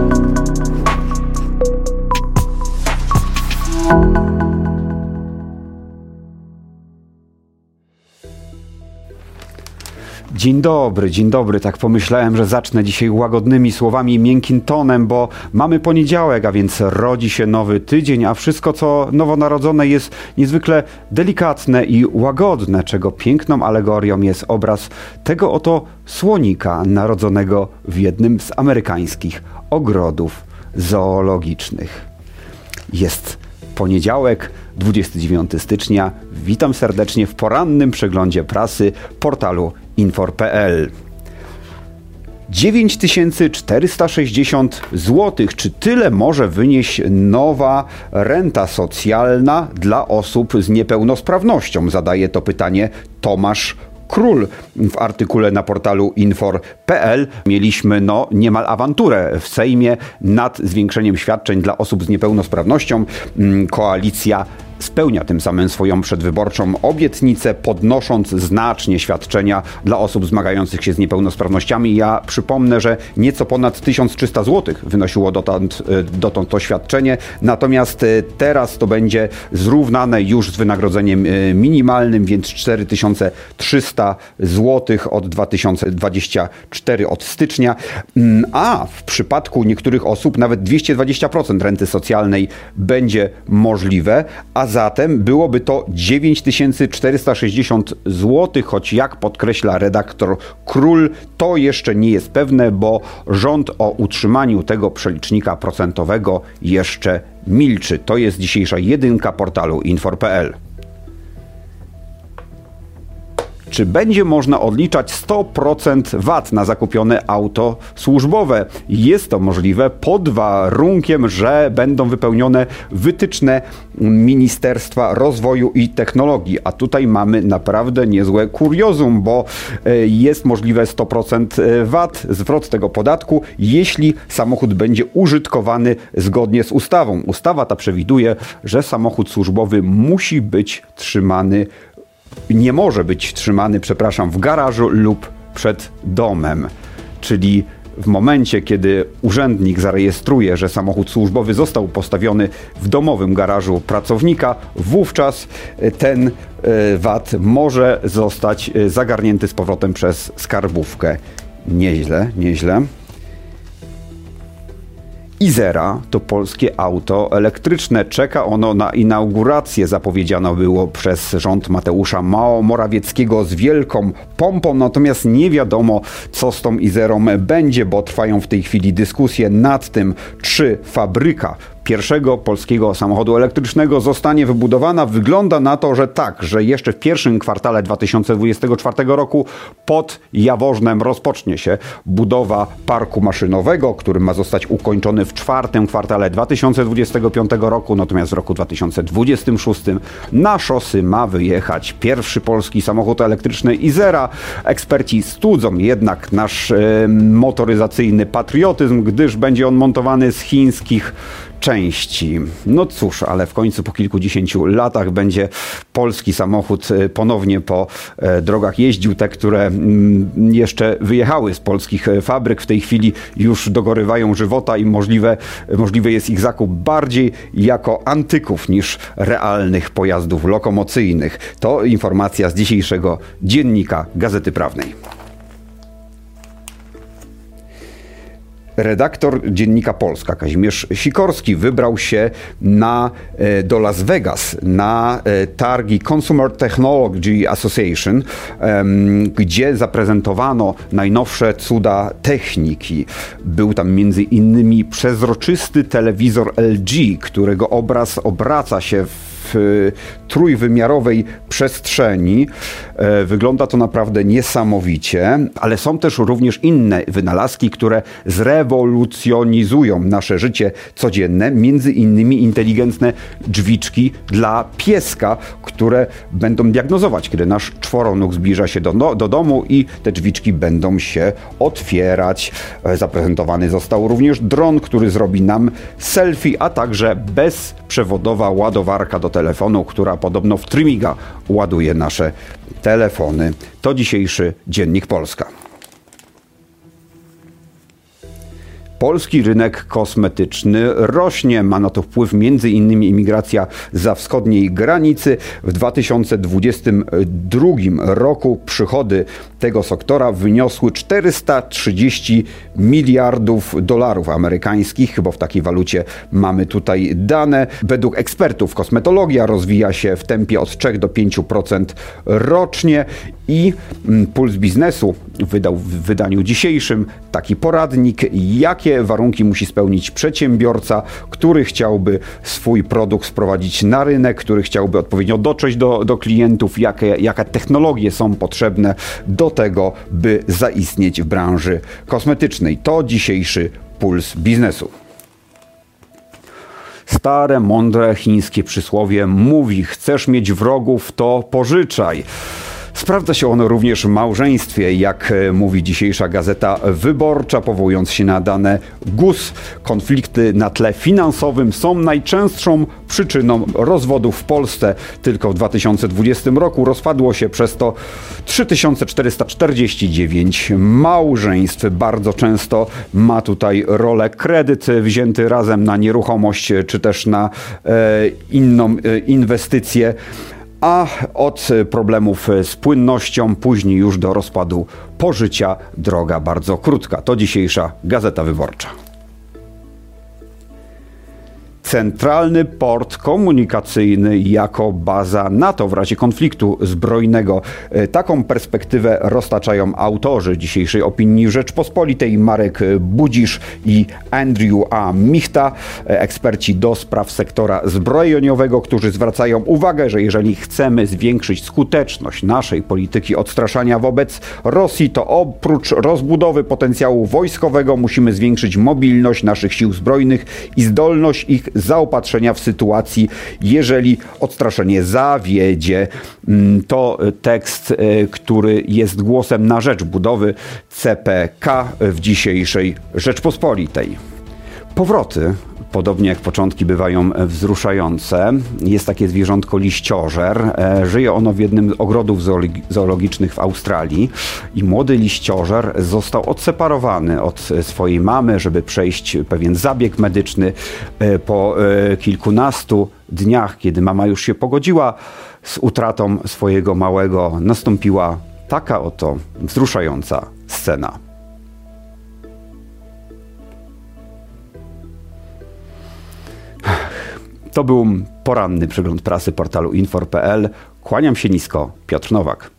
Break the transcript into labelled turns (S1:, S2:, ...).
S1: Thank you Dzień dobry, dzień dobry. Tak pomyślałem, że zacznę dzisiaj łagodnymi słowami, miękkim tonem, bo mamy poniedziałek, a więc rodzi się nowy tydzień, a wszystko, co nowonarodzone, jest niezwykle delikatne i łagodne, czego piękną alegorią jest obraz tego oto słonika narodzonego w jednym z amerykańskich ogrodów zoologicznych. Jest poniedziałek, 29 stycznia. Witam serdecznie w porannym przeglądzie prasy portalu infor.pl. 9460 zł. Czy tyle może wynieść nowa renta socjalna dla osób z niepełnosprawnością? Zadaje to pytanie Tomasz Król w artykule na portalu infor.pl mieliśmy no niemal awanturę w Sejmie nad zwiększeniem świadczeń dla osób z niepełnosprawnością. Mm, koalicja spełnia tym samym swoją przedwyborczą obietnicę, podnosząc znacznie świadczenia dla osób zmagających się z niepełnosprawnościami. Ja przypomnę, że nieco ponad 1300 zł wynosiło dotąd, e, dotąd to świadczenie, natomiast e, teraz to będzie zrównane już z wynagrodzeniem e, minimalnym, więc 4300 zł od 2024 od stycznia, mm, a w przypadku niektórych osób nawet 220% renty socjalnej będzie możliwe, a zatem byłoby to 9460 zł, choć jak podkreśla redaktor Król, to jeszcze nie jest pewne, bo rząd o utrzymaniu tego przelicznika procentowego jeszcze milczy. To jest dzisiejsza jedynka portalu infor.pl. Czy będzie można odliczać 100% VAT na zakupione auto służbowe? Jest to możliwe pod warunkiem, że będą wypełnione wytyczne Ministerstwa Rozwoju i Technologii. A tutaj mamy naprawdę niezłe kuriozum, bo e, jest możliwe 100% e, VAT, zwrot tego podatku, jeśli samochód będzie użytkowany zgodnie z ustawą. Ustawa ta przewiduje, że samochód służbowy musi być trzymany nie może być trzymany, przepraszam, w garażu lub przed domem. Czyli w momencie, kiedy urzędnik zarejestruje, że samochód służbowy został postawiony w domowym garażu pracownika, wówczas e, ten e, VAT może zostać e, zagarnięty z powrotem przez skarbówkę. Nieźle, nieźle. Izera to polskie auto elektryczne. Czeka ono na inaugurację. Zapowiedziano było przez rząd Mateusza Mao Morawieckiego z wielką pompą, natomiast nie wiadomo, co z tą Izerą będzie, bo trwają w tej chwili dyskusje nad tym, czy fabryka pierwszego polskiego samochodu elektrycznego zostanie wybudowana. Wygląda na to, że tak, że jeszcze w pierwszym kwartale 2024 roku pod Jaworznem rozpocznie się budowa parku maszynowego, który ma zostać ukończony w czwartym kwartale 2025 roku, natomiast w roku 2026 na szosy ma wyjechać pierwszy polski samochód elektryczny Izera. Eksperci studzą jednak nasz e, motoryzacyjny patriotyzm, gdyż będzie on montowany z chińskich części. No cóż, ale w końcu po kilkudziesięciu latach będzie polski samochód e, ponownie po e, drogach jeździł. Te, które mm, jeszcze wyjechały z polskich e, fabryk, w tej chwili już dogorywają żywota i możliwe, możliwe jest ich zakup bardziej jako antyków niż realnych pojazdów lokomocyjnych. To informacja z dzisiejszego dziennika Gazety Prawnej. Redaktor Dziennika Polska Kazimierz Sikorski wybrał się na, e, do Las Vegas na e, targi Consumer Technology Association, gdzie zaprezentowano najnowsze cuda techniki. Był tam między innymi przezroczysty telewizor LG, którego obraz obraca się w w trójwymiarowej przestrzeni. E, wygląda to naprawdę niesamowicie, ale są też również inne wynalazki, które zrewolucjonizują nasze życie codzienne, między innymi inteligentne drzwiczki dla pieska, które będą diagnozować, kiedy nasz czworonóg zbliża się do, do domu i te drzwiczki będą się otwierać. E, zaprezentowany został również dron, który zrobi nam selfie, a także bezprzewodowa ładowarka do telefonu, która podobno w Trymiga ładuje nasze telefony. To dzisiejszy Dziennik Polska. Polski rynek kosmetyczny rośnie. Ma na to wpływ m.in. imigracja za wschodniej granicy. W 2022 roku przychody tego sektora wyniosły 430 miliardów dolarów amerykańskich. Chyba w takiej walucie mamy tutaj dane. Według ekspertów kosmetologia rozwija się w tempie od 3 do 5% rocznie i mm, Puls Biznesu wydał w wydaniu dzisiejszym taki poradnik, jakie warunki musi spełnić przedsiębiorca, który chciałby swój produkt sprowadzić na rynek, który chciałby odpowiednio dotrzeć do, do klientów, jakie, jakie technologie są potrzebne do tego, by zaistnieć w branży kosmetycznej. To dzisiejszy Puls Biznesu. Stare, mądre chińskie przysłowie mówi: Chcesz mieć wrogów, to pożyczaj. Sprawdza się ono również w małżeństwie, jak e, mówi dzisiejsza gazeta wyborcza, powołując się na dane GUS. Konflikty na tle finansowym są najczęstszą przyczyną rozwodów w Polsce. Tylko w 2020 roku rozpadło się przez to 3449 małżeństw. Bardzo często ma tutaj rolę kredyt wzięty razem na nieruchomość czy też na e, inną e, inwestycję a od problemów z płynnością, później już do rozpadu pożycia droga bardzo krótka. To dzisiejsza Gazeta Wyborcza. Centralny port komunikacyjny jako baza NATO w razie konfliktu zbrojnego. E, taką perspektywę roztaczają autorzy dzisiejszej opinii Rzeczpospolitej Marek Budzisz i Andrew A. Michta, e, eksperci do spraw sektora zbrojeniowego, którzy zwracają uwagę, że jeżeli chcemy zwiększyć skuteczność naszej polityki odstraszania wobec Rosji, to oprócz rozbudowy potencjału wojskowego musimy zwiększyć mobilność naszych sił zbrojnych i zdolność ich zaopatrzenia w sytuacji, jeżeli odstraszenie zawiedzie. Mm, to tekst, e, który jest głosem na rzecz budowy CPK w dzisiejszej Rzeczpospolitej. Powroty Podobnie jak początki bywają wzruszające, jest takie zwierzątko liściożer. E, żyje ono w jednym z ogrodów zoologicznych w Australii i młody liściożer został odseparowany od swojej mamy, żeby przejść pewien zabieg medyczny. E, po e, kilkunastu dniach, kiedy mama już się pogodziła z utratą swojego małego, nastąpiła taka oto wzruszająca scena. To był poranny przegląd prasy portalu infor.pl. Kłaniam się nisko, Piotr Nowak.